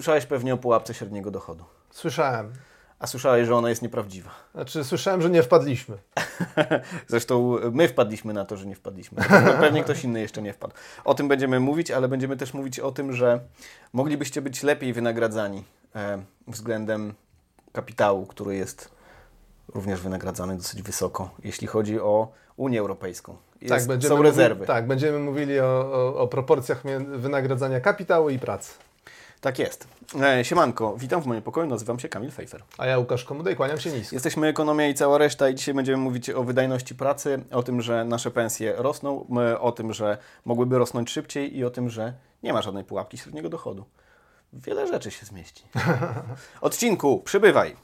Słyszałeś pewnie o pułapce średniego dochodu. Słyszałem. A słyszałeś, że ona jest nieprawdziwa. Znaczy, słyszałem, że nie wpadliśmy. Zresztą my wpadliśmy na to, że nie wpadliśmy. Pewnie ktoś inny jeszcze nie wpadł. O tym będziemy mówić, ale będziemy też mówić o tym, że moglibyście być lepiej wynagradzani e, względem kapitału, który jest również wynagradzany dosyć wysoko, jeśli chodzi o Unię Europejską. Jest, tak, będziemy są rezerwy. Mówili, tak, będziemy mówili o, o, o proporcjach wynagradzania kapitału i pracy. Tak jest. E, siemanko, witam w moim pokoju, nazywam się Kamil Fejfer. A ja Łukasz Komuda i kłaniam się nisko. Jesteśmy Ekonomia i cała reszta i dzisiaj będziemy mówić o wydajności pracy, o tym, że nasze pensje rosną, o tym, że mogłyby rosnąć szybciej i o tym, że nie ma żadnej pułapki średniego dochodu. Wiele rzeczy się zmieści. Odcinku, przybywaj!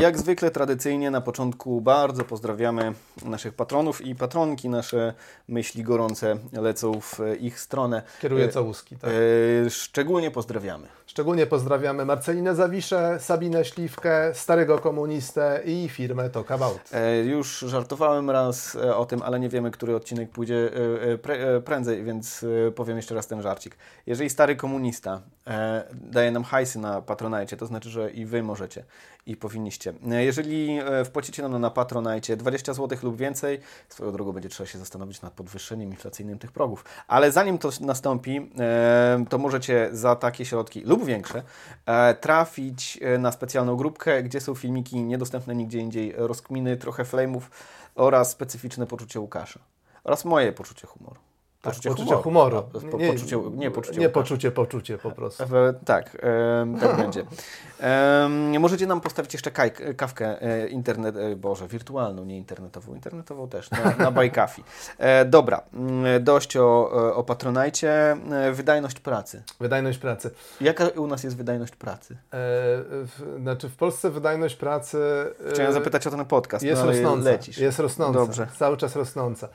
Jak zwykle tradycyjnie na początku bardzo pozdrawiamy naszych patronów i patronki. Nasze myśli gorące lecą w ich stronę. Kieruje całuski, tak. E, szczególnie pozdrawiamy. Szczególnie pozdrawiamy Marcelinę Zawiszę, Sabinę Śliwkę, Starego Komunistę i firmę Talkabout. E, już żartowałem raz e, o tym, ale nie wiemy, który odcinek pójdzie prędzej, więc powiem jeszcze raz ten żarcik. Jeżeli Stary Komunista daje nam hajsy na Patronajcie, to znaczy, że i Wy możecie i powinniście. Jeżeli wpłacicie nam na Patronajcie 20 zł lub więcej, swoją drogą będzie trzeba się zastanowić nad podwyższeniem inflacyjnym tych progów. Ale zanim to nastąpi, to możecie za takie środki lub większe, e, trafić e, na specjalną grupkę, gdzie są filmiki niedostępne nigdzie indziej, rozkminy, trochę flame'ów oraz specyficzne poczucie Łukasza oraz moje poczucie humoru. Tak, poczucie, poczucie humoru. humoru. Po, nie, poczucie, nie poczucie Nie poczucie, poczucie po prostu. E, tak, e, tak będzie. E, możecie nam postawić jeszcze kaj, kawkę e, internet, e, boże, wirtualną, nie internetową, internetową też, na, na Bajkafi. E, dobra, mm, dość o, o Patronajcie. Wydajność pracy. Wydajność pracy. Jaka u nas jest wydajność pracy? w, znaczy w Polsce wydajność pracy... Chciałem zapytać o ten podcast, jest no, rosnąca. Lecisz. Jest rosnąca. Dobrze. Cały czas rosnąca.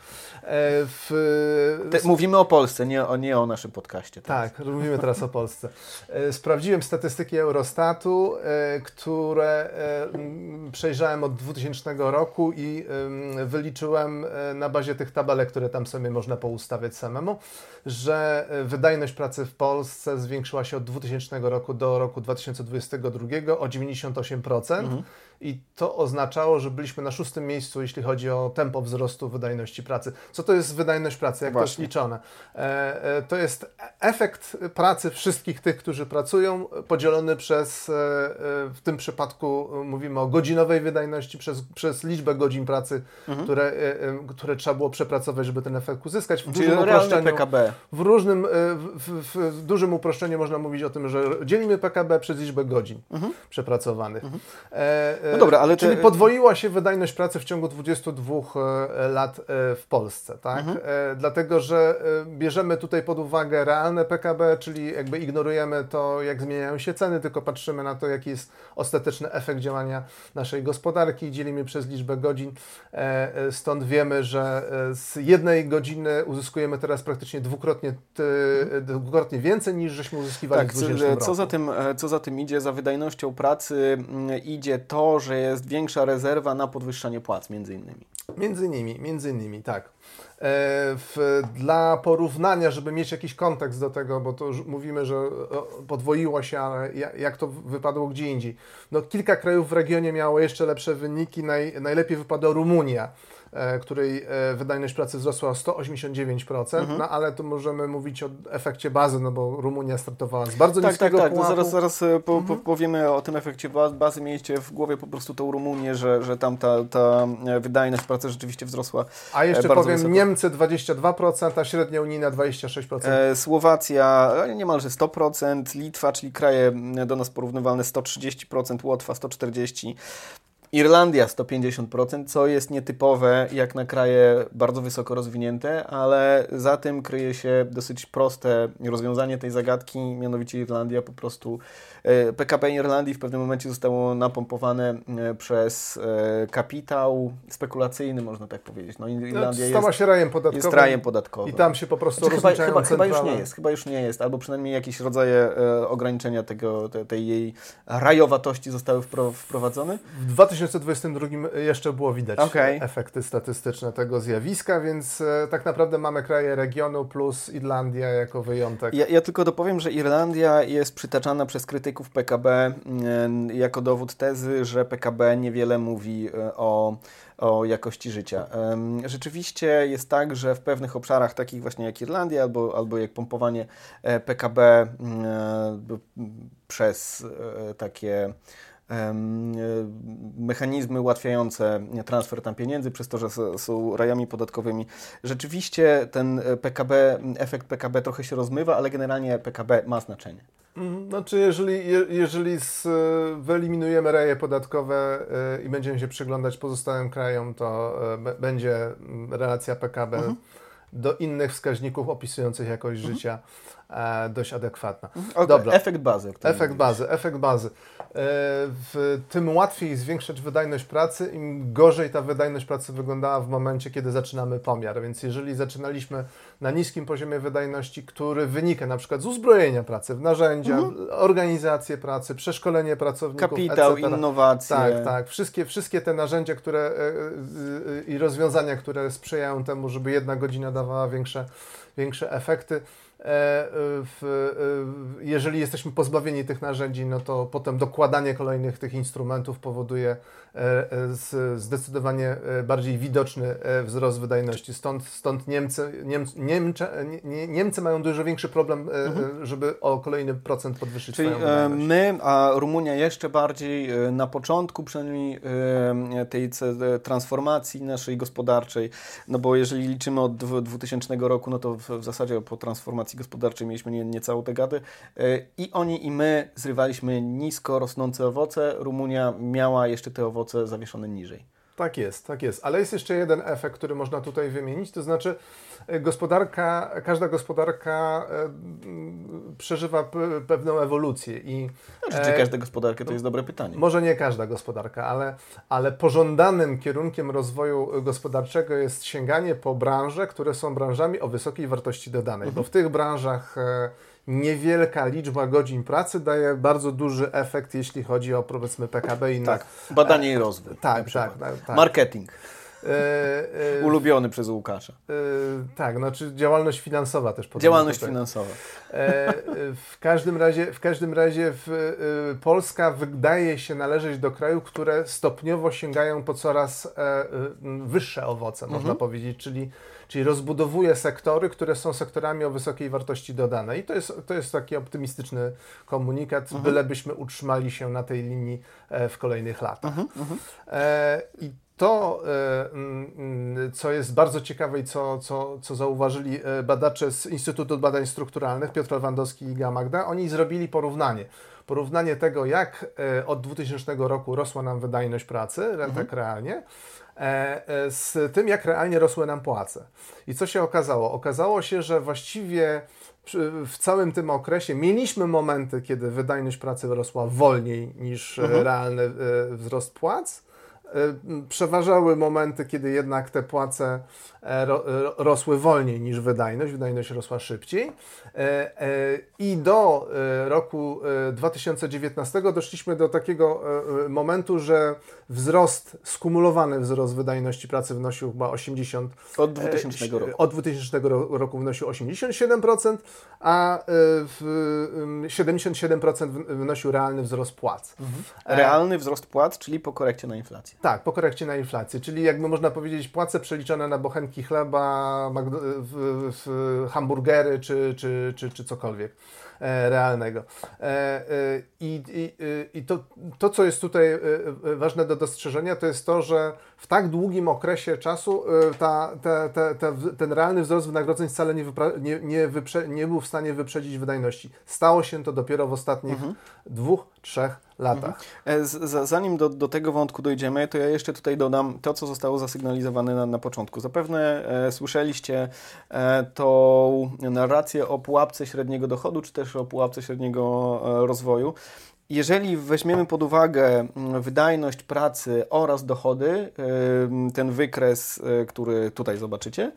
w, Te, mówimy o Polsce, nie o, nie o naszym podcaście. Teraz. Tak, mówimy teraz o Polsce. Sprawdziłem statystyki Eurostatu, które przejrzałem od 2000 roku i wyliczyłem na bazie tych tabelek, które tam sobie można poustawiać samemu, że wydajność pracy w Polsce zwiększyła się od 2000 roku do roku 2022 o 98%. Mhm i to oznaczało, że byliśmy na szóstym miejscu, jeśli chodzi o tempo wzrostu wydajności pracy. Co to jest wydajność pracy? Jak Właśnie. to jest liczone? E, e, to jest efekt pracy wszystkich tych, którzy pracują, podzielony przez, e, w tym przypadku mówimy o godzinowej wydajności, przez, przez liczbę godzin pracy, mhm. które, które trzeba było przepracować, żeby ten efekt uzyskać. W Czyli dużym uproszczeniu, PKB. W różnym, w, w, w, dużym uproszczeniu można mówić o tym, że dzielimy PKB przez liczbę godzin mhm. przepracowanych. Mhm. No dobra, ale Czyli te... podwoiła się wydajność pracy w ciągu 22 e, lat e, w Polsce, tak? Mhm. E, dlatego, że bierzemy tutaj pod uwagę realne PKB, czyli jakby ignorujemy to, jak zmieniają się ceny, tylko patrzymy na to, jaki jest ostateczny efekt działania naszej gospodarki, dzielimy przez liczbę godzin. Stąd wiemy, że z jednej godziny uzyskujemy teraz praktycznie dwukrotnie, dwukrotnie więcej niż żeśmy uzyskiwali tak, w 20 roku. Co za, tym, co za tym idzie, za wydajnością pracy idzie to, że jest większa rezerwa na podwyższanie płac, między innymi. Między innymi, między innymi, tak. E, w, dla porównania, żeby mieć jakiś kontekst do tego, bo to już mówimy, że podwoiło się, ale jak to wypadło gdzie indziej. No, kilka krajów w regionie miało jeszcze lepsze wyniki, Naj, najlepiej wypadła Rumunia której e, wydajność pracy wzrosła o 189%, mhm. no ale tu możemy mówić o efekcie bazy, no bo Rumunia startowała z bardzo tak, niskiego Tak, tak, pułapu. zaraz, zaraz e, po, mhm. po, powiemy o tym efekcie bazy. Mieliście w głowie po prostu tą Rumunię, że, że tam ta, ta wydajność pracy rzeczywiście wzrosła A jeszcze powiem, wysoko. Niemcy 22%, a średnia unijna 26%. E, Słowacja niemalże 100%, Litwa, czyli kraje do nas porównywalne 130%, Łotwa 140%. Irlandia 150%, co jest nietypowe jak na kraje bardzo wysoko rozwinięte, ale za tym kryje się dosyć proste rozwiązanie tej zagadki, mianowicie Irlandia po prostu E, PKB Irlandii w pewnym momencie zostało napompowane e, przez e, kapitał spekulacyjny, można tak powiedzieć. No, Irlandia Stała jest, się rajem podatkowym. Jest rajem podatkowym. I tam się po prostu znaczy, chyba, chyba, chyba, już nie jest, chyba już nie jest, albo przynajmniej jakieś rodzaje ograniczenia tego, tej jej rajowatości zostały wprowadzone. W 2022 jeszcze było widać Okej. efekty statystyczne tego zjawiska, więc e, tak naprawdę mamy kraje regionu plus Irlandia jako wyjątek. Ja, ja tylko dopowiem, że Irlandia jest przytaczana przez krytyków PKB mm, jako dowód tezy, że PKB niewiele mówi e, o, o jakości życia. Rzeczywiście jest tak, że w pewnych obszarach, takich właśnie jak Irlandia albo, albo jak pompowanie e, PKB mm, e, przez e, takie e, mechanizmy ułatwiające transfer tam pieniędzy, przez to, że są rajami podatkowymi. Rzeczywiście ten e, PKB, efekt PKB trochę się rozmywa, ale generalnie PKB ma znaczenie. Mhm, Znaczy, jeżeli, je, jeżeli z, wyeliminujemy reje podatkowe y, i będziemy się przyglądać pozostałym krajom, to będzie relacja PKB do innych wskaźników opisujących jakość życia e, dość adekwatna. Okay. Dobra. Efekt bazy. Efekt mówisz. bazy, efekt bazy. E, W, tym łatwiej zwiększać wydajność pracy, im gorzej ta wydajność pracy wyglądała w momencie, kiedy zaczynamy pomiar. Więc jeżeli zaczynaliśmy na niskim poziomie wydajności, który wynika na przykład z uzbrojenia pracy w narzędzia, organizację pracy, przeszkolenie pracowników, Kapitał, etc. innowacje. Tak, tak. Wszystkie, wszystkie te narzędzia które, e, e, i rozwiązania, które sprzyjają temu, żeby jedna godzina dawała większe, większe efekty. E, e, e, jeżeli jesteśmy pozbawieni tych narzędzi, no to potem dokładanie kolejnych tych instrumentów powoduje zdecydowanie bardziej widoczny wzrost wydajności. Stąd, stąd Niemcy, Niemcy, Niemcze, nie- nie, Niemcy mają dużo większy problem, e, żeby o kolejny procent podwyższyć Czyli swoją wydajność. my, a Rumunia jeszcze bardziej na początku przynajmniej tej transformacji naszej gospodarczej, no bo jeżeli liczymy od dwu- 2000 roku, no to w, w zasadzie po transformacji gospodarczej mieliśmy nie, niecałą degadę e, i oni i my zrywaliśmy nisko rosnące owoce, Rumunia miała jeszcze te owoce zawieszone niżej. Tak jest, tak jest. Ale jest jeszcze jeden efekt, który można tutaj wymienić, to znaczy gospodarka, każda gospodarka e, przeżywa pewną ewolucję i Znaczy, czy e, każda gospodarka to jest dobre pytanie. może nie każda gospodarka, ale, ale pożądanym kierunkiem rozwoju gospodarczego jest sięganie po branże, które są branżami o wysokiej wartości dodanej, Mhm. bo w tych branżach e, niewielka liczba godzin pracy daje bardzo duży efekt, jeśli chodzi o powiedzmy PKB i inne. Tak, badanie i rozwój. tak, tak, tak, tak. Marketing, E, e, ulubiony przez Łukasza. E, tak, znaczy działalność finansowa też. Działalność tutaj. finansowa. E, w każdym razie, w każdym razie w, e, Polska wydaje się należeć do krajów, które stopniowo sięgają po coraz e, wyższe owoce, można powiedzieć, czyli, czyli rozbudowuje sektory, które są sektorami o wysokiej wartości dodanej. I to jest, to jest taki optymistyczny komunikat, bylebyśmy utrzymali się na tej linii w kolejnych latach. E, I to, e, mm, mm, co jest bardzo ciekawe i co, co, co zauważyli e, badacze z Instytutu Badań Strukturalnych, Piotr Lewandowski i Iga Magda, oni zrobili porównanie. Porównanie tego, jak e, od 2000 roku rosła nam wydajność pracy, tak realnie, z tym, jak realnie rosły nam płace. I co się okazało? Okazało się, że właściwie w całym tym okresie mieliśmy momenty, kiedy wydajność pracy rosła wolniej niż e, realny wzrost płac. M, Przeważały momenty, kiedy jednak te płace e, ro, ro- rosły wolniej niż wydajność, wydajność rosła szybciej. E, e, I do roku e, 2019 doszliśmy do takiego momentu, że wzrost, skumulowany wzrost wydajności pracy wynosił chyba 80 Od 2000 E, roku. Od 2000 ro- roku wynosił 87%, a e, w, ym, 77% wy- wynosił realny wzrost płac. E, Realny wzrost płac, czyli po korekcie na inflację. Tak, po korekcie na inflację, czyli jakby można powiedzieć płace przeliczone na bochenki chleba, w, w hamburgery czy, czy, czy, czy cokolwiek e, realnego. E, e, I i, i to, to, co jest tutaj ważne do dostrzeżenia, to jest to, że w tak długim okresie czasu ta, ta, ta, ten realny wzrost wynagrodzeń wcale nie, nie, nie, nie był w stanie wyprzedzić wydajności. Stało się to dopiero w ostatnich dwóch, trzech latach. E, z- z- Zanim do, do tego wątku dojdziemy, to ja jeszcze tutaj dodam to, co zostało zasygnalizowane na, na początku. Zapewne e, słyszeliście e, tą narrację o pułapce średniego dochodu, czy też o pułapce średniego e, rozwoju. Jeżeli weźmiemy pod uwagę mm, wydajność pracy oraz dochody, ten wykres, który tutaj zobaczycie,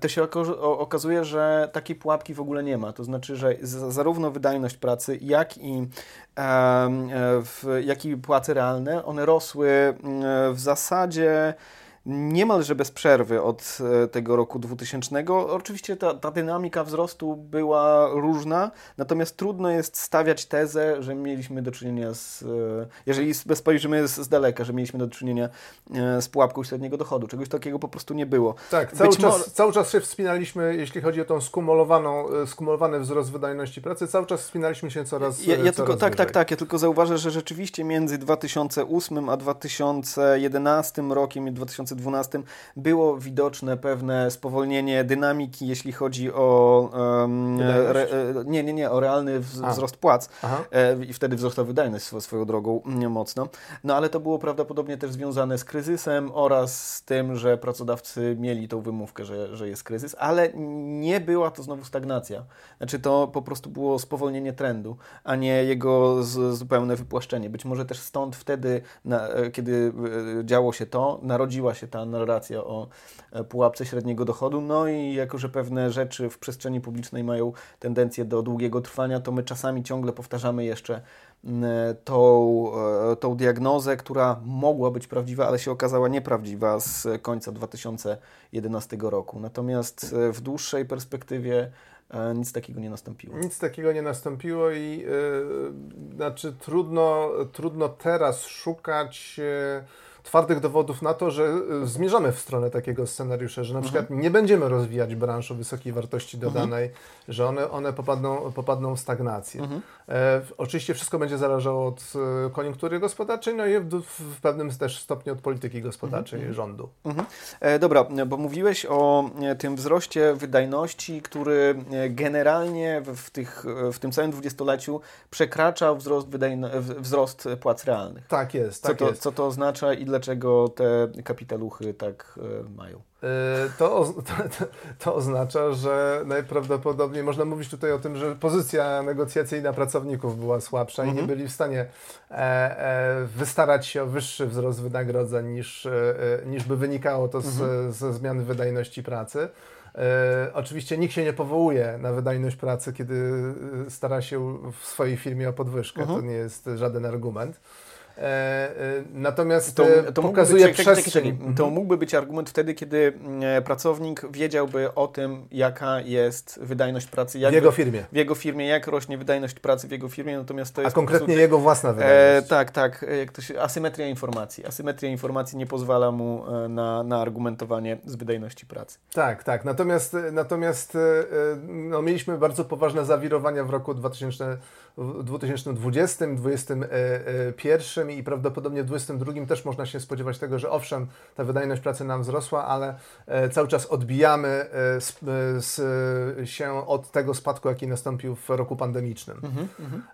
to się okazuje, że takiej pułapki w ogóle nie ma. To znaczy, że zarówno wydajność pracy, jak i, jak i płace realne, one rosły mm, w zasadzie niemalże bez przerwy od e, tego roku 2000. Oczywiście ta, ta, dynamika wzrostu była różna, natomiast trudno jest stawiać tezę, że mieliśmy do czynienia z, e, jeżeli spojrzymy z, z daleka, że mieliśmy do czynienia e, z pułapką średniego dochodu. Czegoś takiego po prostu nie było. Tak, cały, czas, cały czas się wspinaliśmy, jeśli chodzi o tą skumulowaną, skumulowany wzrost wydajności pracy, cały czas wspinaliśmy się coraz, ja, ja coraz tylko, Tak, tak, tak. Ja tylko zauważę, że rzeczywiście między 2008 a 2011 rokiem i 2012 2012 było widoczne pewne spowolnienie dynamiki, jeśli chodzi o um, re, nie, nie, nie, o realny wzrost płac e, i wtedy wzrosła wydajność swoją drogą mocno. No ale to było prawdopodobnie też związane z kryzysem oraz z tym, że pracodawcy mieli tą wymówkę, że, że jest kryzys, ale nie była to znowu stagnacja. Znaczy to po prostu było spowolnienie trendu, a nie jego z, zupełne wypłaszczenie. Być może też stąd wtedy, na, e, kiedy e, działo się to, narodziła się ta narracja o e, pułapce średniego dochodu. No i jako, że pewne rzeczy w przestrzeni publicznej mają tendencję do długiego trwania, to my czasami ciągle powtarzamy jeszcze tą, e, tą diagnozę, która mogła być prawdziwa, ale się okazała nieprawdziwa z końca 2011 roku. Natomiast e, w dłuższej perspektywie nic takiego nie nastąpiło. Nic takiego nie nastąpiło i yy, znaczy trudno, trudno teraz szukać. Yy twardych dowodów na to, że y, zmierzamy w stronę takiego scenariusza, że na przykład mhm. nie będziemy rozwijać branż o wysokiej wartości mhm. dodanej, mhm. że one, one popadną, popadną w stagnację. Mhm. E, oczywiście wszystko będzie zależało od e, koniunktury gospodarczej, no i w, w pewnym też stopniu od polityki gospodarczej mhm. rządu. E, dobra, bo mówiłeś o e, tym wzroście wydajności, który e, generalnie w, tych, w tym całym dwudziestoleciu przekraczał wzrost, wzrost płac realnych. Tak jest, tak co, to, jest. co to oznacza i dlaczego te kapitaluchy tak mają? To, to, to, oznacza, że najprawdopodobniej można mówić tutaj o tym, że pozycja negocjacyjna pracowników była słabsza mhm. i nie mhm. byli w stanie e, e, wystarać się o wyższy wzrost wynagrodzeń niż, e, niż by wynikało to z, mhm. ze zmiany wydajności pracy. E, oczywiście nikt się nie powołuje na wydajność pracy, kiedy stara się w swojej firmie o podwyżkę. Mhm. To nie jest żaden argument. E, e, natomiast to, e, to pokazuje być, przestrzeń. Mhm. To mógłby być argument wtedy, kiedy mm, pracownik wiedziałby o tym, jaka jest wydajność pracy. w jego firmie. W jego firmie, jak rośnie wydajność pracy w jego firmie, natomiast to jest... A konkretnie prostu, jego własna wydajność. E, tak, tak. Jak to się, asymetria informacji. Asymetria informacji nie pozwala mu na, na argumentowanie z wydajności pracy. Tak, tak. Natomiast, natomiast no, mieliśmy bardzo poważne zawirowania w roku 2000 w 2020, 2021 i prawdopodobnie w 2022 też można się spodziewać tego, że owszem, ta wydajność pracy nam wzrosła, ale e, cały czas odbijamy e, się od tego spadku, jaki nastąpił w roku pandemicznym. Mhm, mhm. E,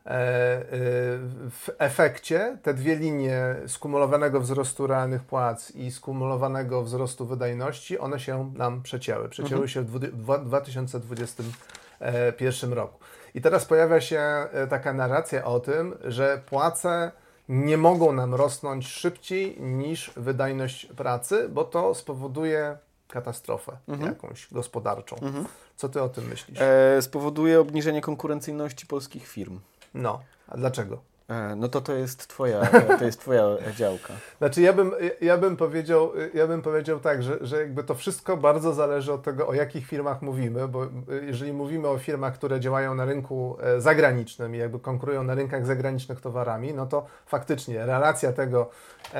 w efekcie te dwie linie skumulowanego wzrostu realnych płac i skumulowanego wzrostu wydajności, one się nam przecięły. Przecięły mhm. się w 2021 roku. I teraz pojawia się e, taka narracja o tym, że płace nie mogą nam rosnąć szybciej niż wydajność pracy, bo to spowoduje katastrofę mhm. jakąś gospodarczą. Mhm. Co ty o tym myślisz? E, spowoduje obniżenie konkurencyjności polskich firm. No, a dlaczego? E, no to to jest twoja, to jest twoja działka. Znaczy ja bym, ja bym powiedział, ja bym powiedział tak, że, że jakby to wszystko bardzo zależy od tego, o jakich firmach mówimy, bo jeżeli mówimy o firmach, które działają na rynku e, zagranicznym i jakby konkurują na rynkach zagranicznych towarami, no to faktycznie relacja tego, e,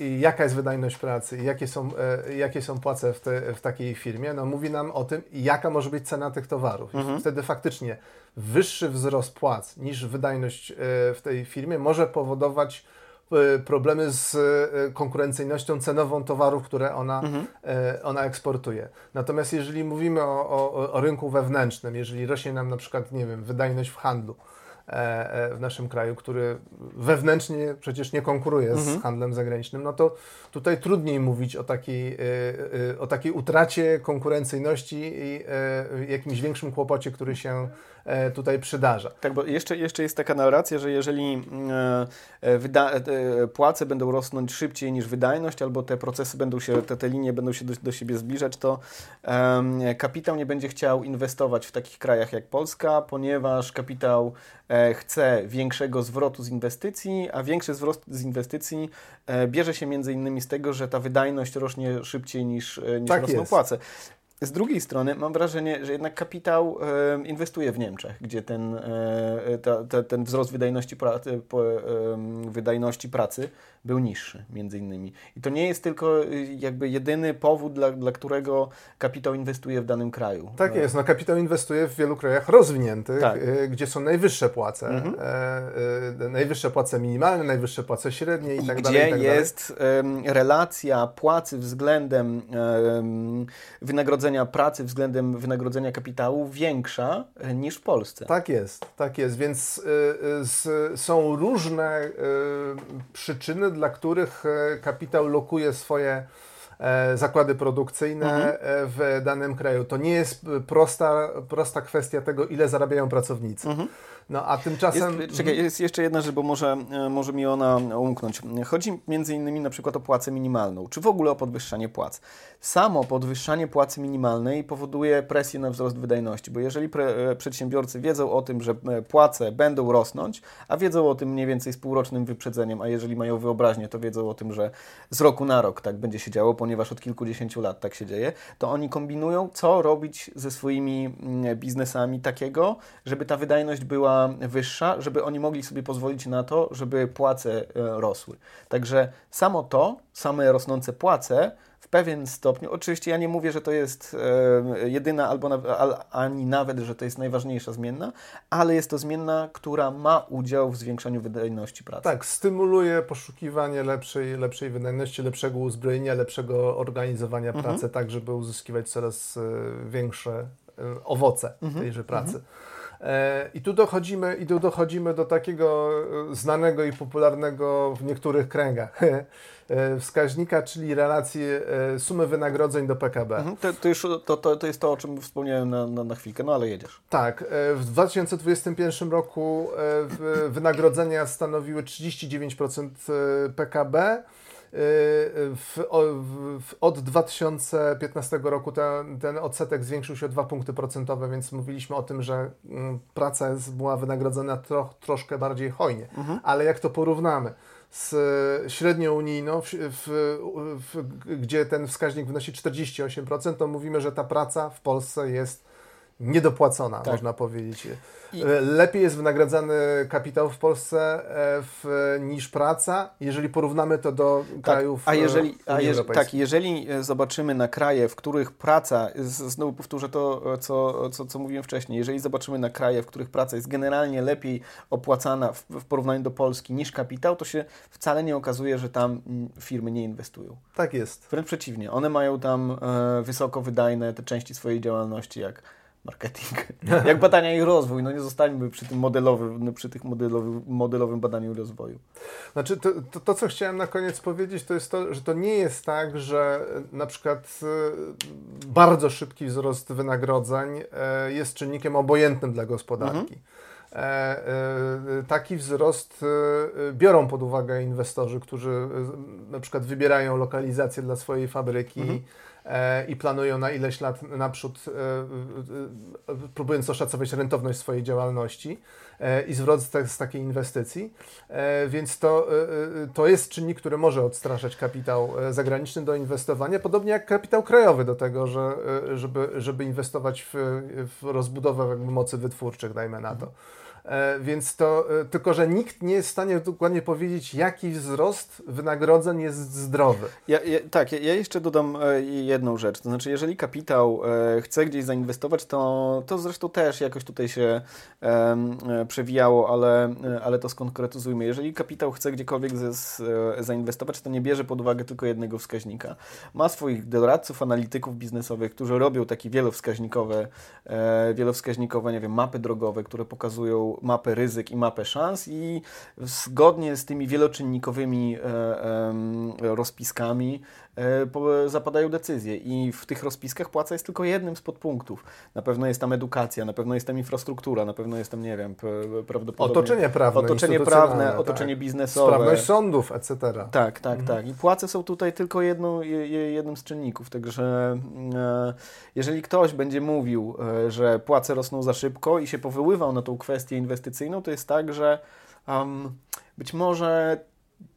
e, jaka jest wydajność pracy i jakie są, e, jakie są płace w, te, w takiej firmie, no mówi nam o tym, jaka może być cena tych towarów. Mhm. wtedy faktycznie wyższy wzrost płac niż wydajność e, w tej firmie może powodować e, problemy z e, konkurencyjnością cenową towarów, które ona, mhm. ona eksportuje. Natomiast jeżeli mówimy o, o, o, rynku wewnętrznym, jeżeli rośnie nam na przykład, nie wiem, wydajność w handlu, w naszym kraju, który wewnętrznie przecież nie konkuruje z mhm. handlem zagranicznym, no to tutaj trudniej mówić o takiej, o takiej utracie konkurencyjności i jakimś większym kłopocie, który się tutaj przydarza. Tak, bo jeszcze, jeszcze jest taka narracja, że jeżeli e, e, płace będą rosnąć szybciej niż wydajność, albo te procesy będą się, te, te linie będą się do, do siebie zbliżać, to kapitał nie będzie chciał inwestować w takich krajach jak Polska, ponieważ kapitał chce większego zwrotu z inwestycji, a większy zwrot z inwestycji bierze się między innymi z tego, że ta wydajność rośnie szybciej niż, niż tak rosną jest. płace. Z drugiej strony mam wrażenie, że jednak kapitał inwestuje w Niemczech, gdzie ten, e, ten wzrost wydajności pracy był niższy, między innymi. I to nie jest tylko y, jakby jedyny powód, dla, dla którego kapitał inwestuje w danym kraju. Tak no. jest, no kapitał inwestuje w wielu krajach rozwiniętych, tak. y, gdzie są najwyższe płace, mhm. e, y, najwyższe płace minimalne, najwyższe płace średnie i, I tak gdzie dalej. Gdzie tak jest relacja płacy względem wynagrodzenia pracy, względem wynagrodzenia kapitału większa e, niż w Polsce. Tak jest, tak jest, więc są różne przyczyny, dla których e, kapitał lokuje swoje e, zakłady produkcyjne mhm. E, w danym kraju. To nie jest prosta, prosta kwestia tego, ile zarabiają pracownicy. Mhm. No a tymczasem... Jest, czekaj, jest jeszcze jedna rzecz, bo może, e, może mi ona umknąć. Chodzi między innymi na przykład o płacę minimalną, czy w ogóle o podwyższanie płac. Samo podwyższanie płacy minimalnej powoduje presję na wzrost wydajności, bo jeżeli pre, e, przedsiębiorcy wiedzą o tym, że e, płace będą rosnąć, a wiedzą o tym mniej więcej z półrocznym wyprzedzeniem, a jeżeli mają wyobraźnię, to wiedzą o tym, że z roku na rok tak będzie się działo, ponieważ od kilkudziesięciu lat tak się dzieje, to oni kombinują, co robić ze swoimi mm, biznesami takiego, żeby ta wydajność była wyższa, żeby oni mogli sobie pozwolić na to, żeby płace e, rosły. Także samo to, same rosnące płace w pewien stopniu, oczywiście ja nie mówię, że to jest e, jedyna albo ani nawet, że to jest najważniejsza zmienna, ale jest to zmienna, która ma udział w zwiększaniu wydajności pracy. Tak, stymuluje poszukiwanie lepszej, lepszej wydajności, lepszego uzbrojenia, lepszego organizowania mhm. pracy, tak żeby uzyskiwać coraz e, większe owoce mhm. tejże pracy. Mhm. E, I tu dochodzimy, i tu dochodzimy do takiego e, znanego i popularnego w niektórych kręgach e, wskaźnika, czyli relacji sumy wynagrodzeń do PKB. Mhm, to, to, już, to, to, to jest to, o czym wspomniałem na, na, na chwilkę, no ale jedziesz. Tak, w 2021 roku wynagrodzenia stanowiły 39% PKB. W, w, od 2015 roku ten, ten odsetek zwiększył się o 2 punkty procentowe, więc mówiliśmy o tym, że mm, praca jest, była wynagrodzona tro, troszkę bardziej hojnie. Mhm. Ale jak to porównamy z średnią unijną, w, w, gdzie ten wskaźnik wynosi 48%, to mówimy, że ta praca w Polsce jest niedopłacona, tak. można powiedzieć. I... E, lepiej jest wynagradzany kapitał w Polsce e, w, niż praca, jeżeli porównamy to do tak, krajów a jeżeli, a jeż, Tak, jeżeli zobaczymy na kraje, w których praca, znowu powtórzę to, co, co, co mówiłem wcześniej, jeżeli zobaczymy na kraje, w których praca jest generalnie lepiej opłacana w, w porównaniu do Polski niż kapitał, to się wcale nie okazuje, że tam firmy nie inwestują. Tak jest. Wręcz przeciwnie, one mają tam e, wysoko wydajne te części swojej działalności, jak marketing. Jak badania i rozwój, no nie zostańmy przy tym modelowym, no przy tych modelowym, modelowym badaniu i rozwoju. Znaczy, to, to, to, co chciałem na koniec powiedzieć, to jest to, że to nie jest tak, że na przykład y, bardzo szybki wzrost wynagrodzeń y, jest czynnikiem obojętnym dla gospodarki. Mhm. E, e, taki wzrost e, biorą pod uwagę inwestorzy, którzy na przykład wybierają lokalizację dla swojej fabryki. Mhm E, i planują na ileś lat naprzód, e, e, próbując oszacować rentowność swojej działalności i zwrot z takiej inwestycji. Więc to, to jest czynnik, który może odstraszać kapitał zagraniczny do inwestowania, podobnie jak kapitał krajowy do tego, że, żeby, żeby inwestować w, w rozbudowę mocy wytwórczych, dajmy na to. E, więc to, e, tylko że nikt nie jest w stanie dokładnie powiedzieć, jaki wzrost wynagrodzeń jest zdrowy. Ja, ja, tak, ja, jeszcze dodam e, jedną rzecz. To znaczy, jeżeli kapitał chce gdzieś zainwestować, to, to zresztą też jakoś tutaj się przewijało, ale, ale to skonkretyzujmy. Jeżeli kapitał chce gdziekolwiek z, zainwestować, to nie bierze pod uwagę tylko jednego wskaźnika. Ma swoich doradców, analityków biznesowych, którzy robią takie wielowskaźnikowe, wielowskaźnikowe nie wiem, mapy drogowe, które pokazują mapę ryzyk i mapę szans i zgodnie z tymi wieloczynnikowymi rozpiskami E, zapadają decyzje i w tych rozpiskach płaca jest tylko jednym z podpunktów. Na pewno jest tam edukacja, na pewno jest tam infrastruktura, na pewno jest tam, nie wiem, prawdopodobnie... Otoczenie prawne, Otoczenie prawne, tak. otoczenie biznesowe. Sprawność sądów, etc. Tak, tak, mhm. tak. I płace są tutaj tylko jedną, jednym z czynników, także e, jeżeli ktoś będzie mówił, e, że płace rosną za szybko i się powoływał na tą kwestię inwestycyjną, to jest tak, że um, być może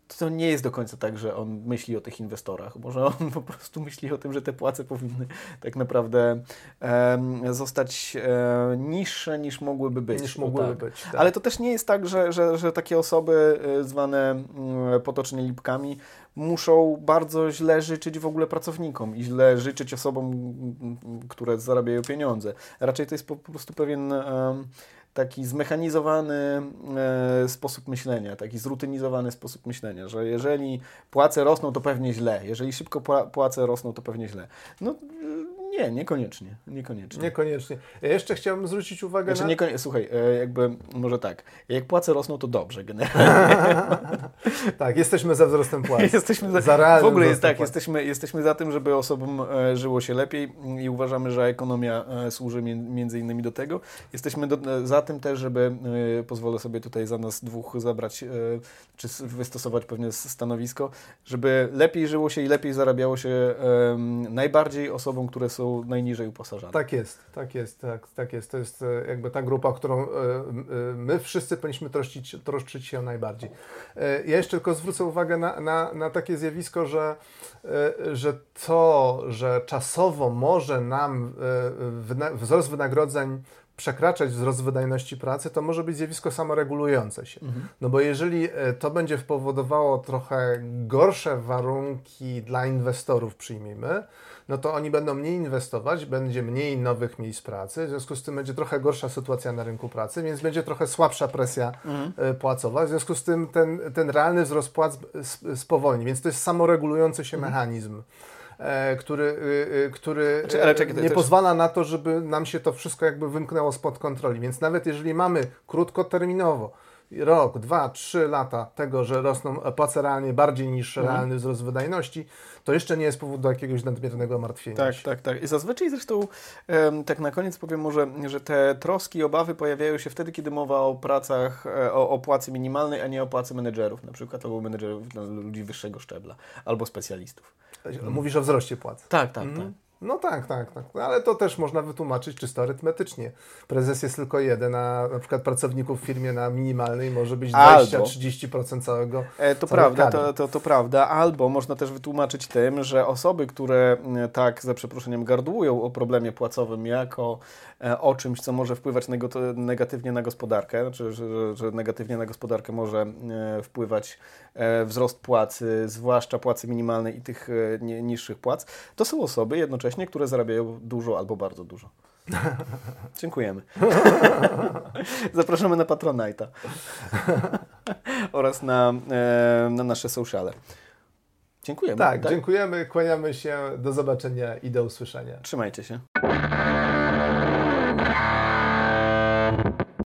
to nie jest do końca tak, że on myśli o tych inwestorach. Może on po prostu myśli o tym, że te płace powinny tak naprawdę zostać niższe niż mogłyby być. Niż mogłyby tak. być tak. Ale to też nie jest tak, że, że, że takie osoby e, zwane mm, potocznie lipkami muszą bardzo źle życzyć w ogóle pracownikom i źle życzyć osobom, które zarabiają pieniądze. Raczej to jest po, prostu pewien taki zmechanizowany e, sposób myślenia, taki zrutynizowany sposób myślenia, że jeżeli płace rosną, to pewnie źle, jeżeli szybko płace rosną, to pewnie źle. No nie, niekoniecznie. Niekoniecznie. Niekoniecznie. Ja jeszcze chciałbym zwrócić uwagę znaczy, na... Słuchaj, e, jakby może tak, jak płace rosną, to dobrze generalnie. tak, jesteśmy za wzrostem płac. jesteśmy za, za W ogóle jest tak, jesteśmy, jesteśmy za tym, żeby osobom e, żyło się lepiej i uważamy, że ekonomia e, służy między innymi do tego. Jesteśmy do, za tym też, żeby, pozwolę sobie tutaj za nas dwóch zabrać, czy wystosować pewne stanowisko, żeby lepiej żyło się i lepiej zarabiało się najbardziej osobom, które są najniżej uposażone. Tak jest, tak jest, tak, tak jest. To jest e, jakby ta grupa, którą e, e, my wszyscy powinniśmy troszczyć, troszczyć się najbardziej. Ja jeszcze tylko zwrócę uwagę na, na, na takie zjawisko, że, że to, że czasowo może nam wzrost wynagrodzeń przekraczać wzrost wydajności pracy, to może być zjawisko samoregulujące się. Mhm. No bo jeżeli to będzie powodowało trochę gorsze warunki dla inwestorów, przyjmijmy, no to oni będą mniej inwestować, będzie mniej nowych miejsc pracy, w związku z tym będzie trochę gorsza sytuacja na rynku pracy, więc będzie trochę słabsza presja mhm. E, płacowa, w związku z tym ten, ten realny wzrost płac spowolni, więc to jest samoregulujący się mhm. mechanizm. E, który, y, y, który znaczy, nie pozwala na to, żeby nam się to wszystko jakby wymknęło spod kontroli. Więc nawet jeżeli mamy krótkoterminowo rok, dwa, trzy lata tego, że rosną płace realnie bardziej niż mhm. realny wzrost wydajności, to jeszcze nie jest powód do jakiegoś nadmiernego martwienia Tak, tak, tak. I zazwyczaj zresztą tak na koniec powiem może, że te troski, obawy pojawiają się wtedy, kiedy mowa o pracach, e, o, o płacy minimalnej, a nie o płacy menedżerów, na przykład albo menedżerów dla ludzi wyższego szczebla, albo specjalistów. Mówisz o wzroście płac. Tak, tak, mhm. tak. No tak, tak, tak. No, ale to też można wytłumaczyć czysto arytmetycznie. Prezes jest tylko jeden, a na przykład pracowników w firmie na minimalnej może być 20-30% całego. E, to prawda, to, to, to, prawda. Albo można też wytłumaczyć tym, że osoby, które mm, tak za przeproszeniem gardłują o problemie płacowym jako e, o czymś, co może wpływać negatywnie na gospodarkę, znaczy, że, że negatywnie na gospodarkę może e, wpływać e, wzrost płacy, zwłaszcza płacy minimalnej i tych niższych płac, to są osoby jednocześnie jednocześnie, które zarabiają dużo albo bardzo dużo. Dziękujemy. Zapraszamy na Patronite'a oraz na, e, na nasze sociale. Dziękujemy. Tak, tak, dziękujemy, kłaniamy się, do zobaczenia i do usłyszenia. Trzymajcie się.